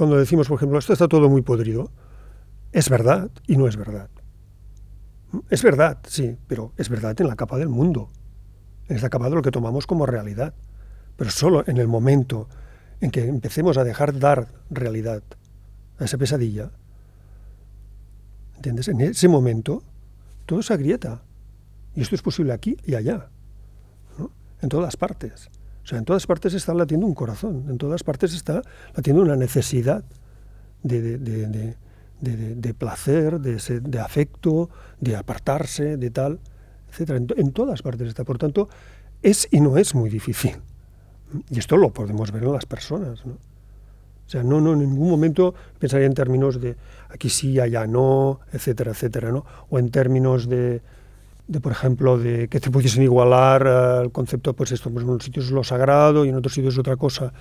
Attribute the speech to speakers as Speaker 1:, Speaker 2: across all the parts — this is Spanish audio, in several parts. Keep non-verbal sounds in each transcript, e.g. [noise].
Speaker 1: cuando decimos, por ejemplo, esto está todo muy podrido, es verdad y no es verdad. Es verdad, sí, pero es verdad en la capa del mundo, en esta capa de lo que tomamos como realidad. Pero solo en el momento en que empecemos a dejar dar realidad a esa pesadilla, ¿entiendes? En ese momento todo se agrieta. Y esto es posible aquí y allá, en todas partes. O sea, en todas partes está latiendo un corazón, en todas partes está latiendo una necesidad de, de, placer, de, afecto, de apartarse, de tal, etc. En, en, todas partes está. Por tanto, es y no es muy difícil. Y esto lo podemos ver en las personas. ¿no? O sea, no, no, en ningún momento pensaría en términos de aquí sí, allá no, etcétera, etcétera, ¿no? O en términos de, de, por ejemplo, de que se pudiesen igualar al eh, concepto, pues esto, pues en unos sitios es lo sagrado y en otros sitios es otra cosa,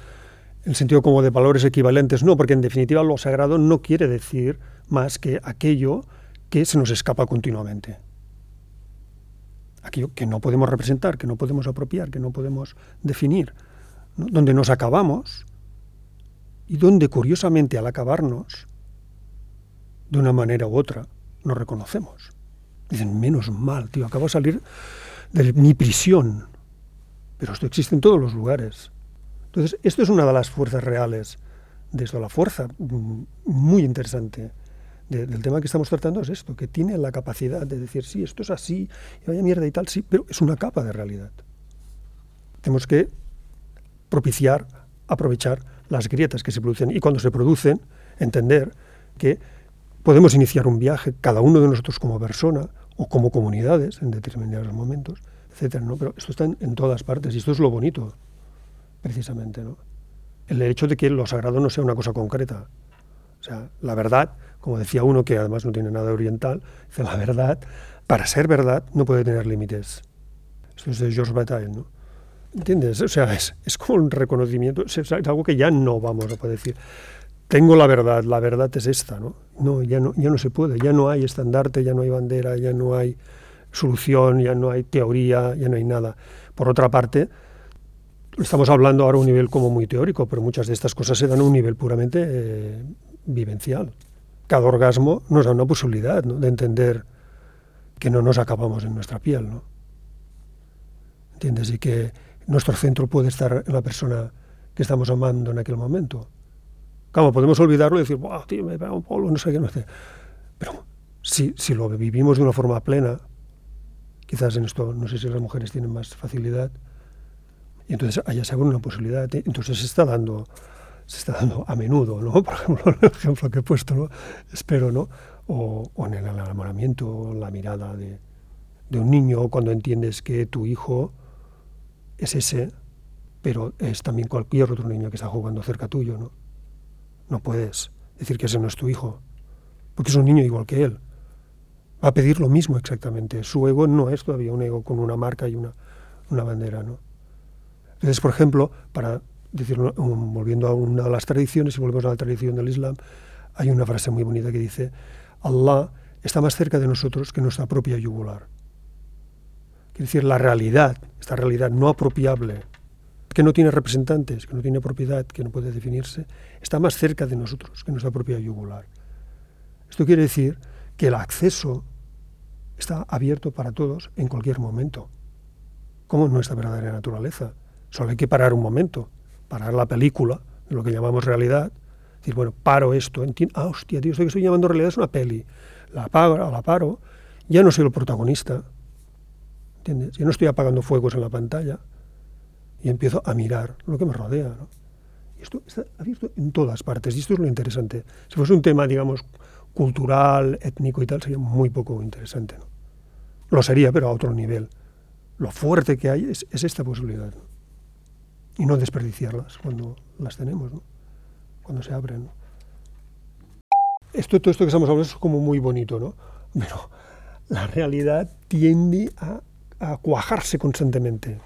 Speaker 1: en el sentido como de valores equivalentes, no, porque en definitiva lo sagrado no quiere decir más que aquello que se nos escapa continuamente. Aquello que no podemos representar, que no podemos apropiar, que no podemos definir, donde nos acabamos y donde curiosamente al acabarnos, de una manera u otra, nos reconocemos. Dicen, menos mal, tío, acabo de salir de mi prisión. Pero esto existe en todos los lugares. Entonces, esto es una de las fuerzas reales de esto. La fuerza muy interesante del tema que estamos tratando es esto, que tiene la capacidad de decir, sí, esto es así, y vaya mierda y tal, sí, pero es una capa de realidad. Tenemos que propiciar, aprovechar las grietas que se producen y cuando se producen, entender que podemos iniciar un viaje, cada uno de nosotros como persona o como comunidades en determinados momentos, etcétera, ¿no? Pero esto está en, todas partes y esto es lo bonito, precisamente, ¿no? El hecho de que lo sagrado no sea una cosa concreta. O sea, la verdad, como decía uno que además no tiene nada oriental, dice la verdad, para ser verdad no puede tener límites. Esto es de George Bataille, ¿no? ¿Entiendes? O sea, es, es como un reconocimiento, es, algo que ya no vamos a poder decir. Tengo la verdad, la verdad es esta, ¿no? No, ya no, ya no se puede, ya no hay estandarte, ya no hay bandera, ya no hay solución, ya no hay teoría, ya no hay nada. Por otra parte, estamos hablando ahora a un nivel como muy teórico, pero muchas de estas cosas se dan a un nivel puramente eh, vivencial. Cada orgasmo nos da una posibilidad de entender que no nos acabamos en nuestra piel, ¿no? ¿Entiendes? Y que nuestro centro puede estar en la persona que estamos amando en aquel momento. Claro, podemos olvidarlo y decir, Buah, tío, me pega un polvo, no sé qué, no sé. Pero si, si lo vivimos de una forma plena, quizás en esto, no sé si las mujeres tienen más facilidad, y entonces allá se abre una posibilidad, entonces se está dando, se está dando a menudo, ¿no? [laughs] Por ejemplo, el ejemplo que he puesto, ¿no? Espero, ¿no? O, o en el enamoramiento, la mirada de, de un niño, cuando entiendes que tu hijo es ese, pero es también cualquier otro niño que está jugando cerca tuyo, ¿no? No puedes decir que ese no es tu hijo, porque es un niño igual que él. Va a pedir lo mismo exactamente. Su ego no es todavía un ego con una marca y una, una bandera, ¿no? Entonces, por ejemplo, para decirlo, volviendo a una de las tradiciones, y volvemos a la tradición del Islam, hay una frase muy bonita que dice, Allah está más cerca de nosotros que nuestra propia yugular. Es decir, la realidad, esta realidad no apropiable, que no tiene representantes, que no tiene propiedad, que no puede definirse, está más cerca de nosotros que nuestra propia yugular. Esto quiere decir que el acceso está abierto para todos en cualquier momento, como nuestra verdadera naturaleza. Solo hay que parar un momento, parar la película, de lo que llamamos realidad, decir, bueno, paro esto, entiendo, ah, hostia, tío, esto que estoy llamando realidad es una peli, la paro, la paro, ya no soy el protagonista, ¿entiendes? Yo no estoy apagando fuegos en la pantalla y empiezo a mirar lo que me rodea. ¿no? Y esto está abierto en todas partes y esto es lo interesante. Si fuese un tema, digamos, cultural, étnico y tal, sería muy poco interesante. ¿no? Lo sería, pero a otro nivel. Lo fuerte que hay es, esta posibilidad. Y no desperdiciarlas cuando las tenemos, ¿no? cuando se abren. Esto, todo esto que estamos hablando es como muy bonito, ¿no? Pero la realidad tiende a a cuajarse constantemente.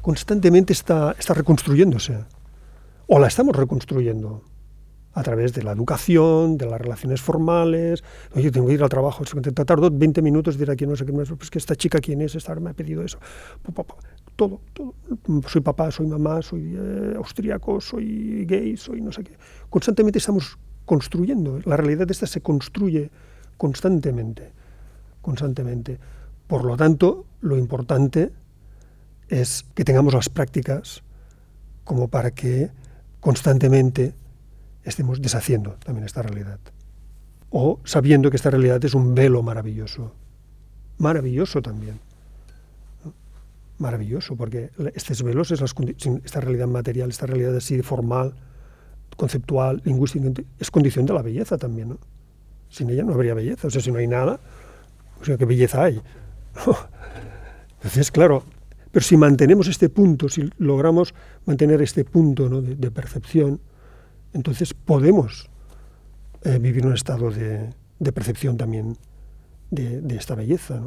Speaker 1: Constantemente está, está reconstruyéndose. O la estamos reconstruyendo a través de la educación, de las relaciones formales. Oye, tengo que ir al trabajo, tardó 20 minutos de ir aquí, no sé qué, pues que esta chica quién es, esta me ha pedido eso. todo, todo. Soy papá, soy mamá, soy eh, austríaco, soy gay, soy no sé qué. Constantemente estamos construyendo. La realidad esta se construye constantemente, constantemente. Por lo tanto, lo importante es que tengamos las prácticas como para que constantemente estemos deshaciendo también esta realidad. O sabiendo que esta realidad es un velo maravilloso. Maravilloso también. Maravilloso, porque estos velos es esta realidad material, esta realidad así formal, conceptual, lingüística, es condición de la belleza también. Sin ella no habría belleza. O sea, si no hay nada, o sea, ¿qué belleza hay? [laughs] Entonces, claro, pero si mantenemos este punto, si logramos mantener este punto de, percepción, entonces podemos eh, vivir un estado de, percepción también de, esta belleza.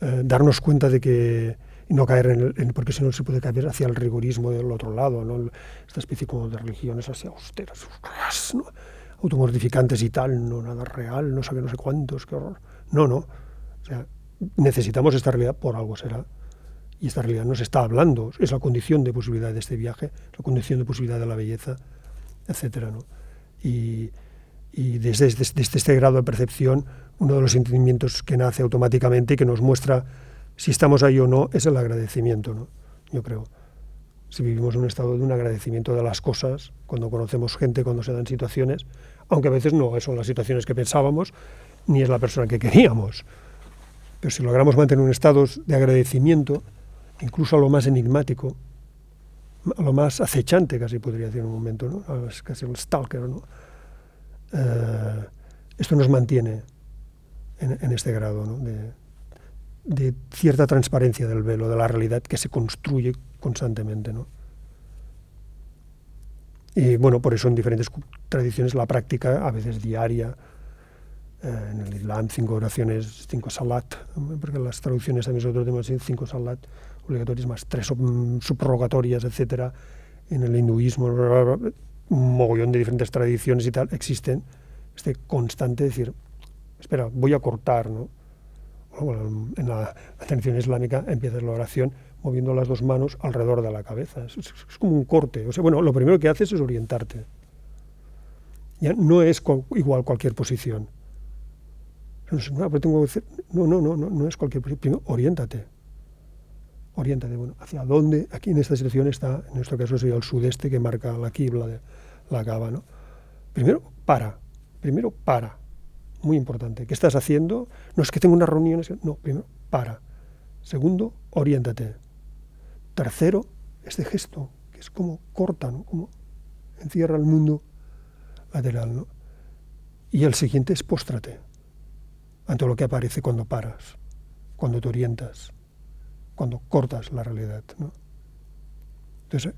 Speaker 1: Eh, darnos cuenta de que no caer en, el, porque si no se puede caer hacia el rigorismo del otro lado, ¿no? esta especie como de religiones así austeras, ¿no? automortificantes y tal, no nada real, no qué, no sé cuántos, qué horror. No, no. O sea, necesitamos esta realidad, por algo será. Y esta realidad nos está hablando, es la condición de posibilidad de este viaje, la condición de posibilidad de la belleza, etcétera, ¿no? Y, desde, este grado de percepción, uno de los sentimientos que nace automáticamente y que nos muestra si estamos ahí o no es el agradecimiento, ¿no? Yo creo. Si vivimos en un estado de un agradecimiento de las cosas, cuando conocemos gente, cuando se dan situaciones, aunque a veces no son las situaciones que pensábamos, ni es la persona que queríamos. Pero si logramos mantener un estado de agradecimiento, incluso a lo más enigmático, a lo más acechante, casi podría decir en un momento, ¿no? Es casi el stalker, ¿no? Eh, esto nos mantiene en, este grado de, cierta transparencia del velo, de la realidad que se construye constantemente. ¿no? Y bueno, por eso en diferentes tradiciones la práctica, a veces diaria, eh, en el Islam cinco oraciones, cinco salat, porque las traducciones también son otro tema, cinco salat obligatorias más tres mm, subrogatorias, etcétera. En el hinduismo, un mogollón de diferentes tradiciones y tal, existen este constante decir, espera, voy a cortar, ¿no? en la atención islámica empiezas la oración moviendo las dos manos alrededor de la cabeza. Es, como un corte. O sea, bueno, lo primero que haces es orientarte. Ya no es igual cualquier posición. No, no, no, no, no es cualquier posición. Primero, oriéntate. Oriéntate. Bueno, ¿hacia dónde? Aquí en esta situación está, en nuestro caso sería el sudeste que marca la quibla de la cava, ¿no? Primero, para. Primero, para muy importante. ¿Qué estás haciendo? No es que tengo unas reuniones. No, primero, para. Segundo, oriéntate. Tercero, este gesto, que es como corta, ¿no? Como encierra el mundo lateral, ¿no? Y el siguiente es póstrate ante lo que aparece cuando paras, cuando te orientas, cuando cortas la realidad. Entonces,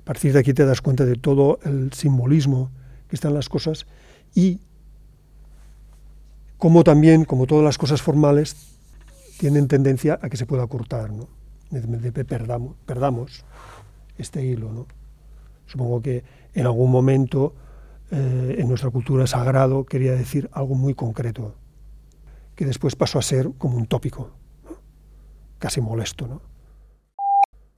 Speaker 1: a partir de aquí te das cuenta de todo el simbolismo que están las cosas y como también, como todas las cosas formales, tienen tendencia a que se pueda cortar, perdamos, este hilo. Supongo que en algún momento eh, en nuestra cultura sagrado quería decir algo muy concreto, que después pasó a ser como un tópico, casi molesto. ¿no?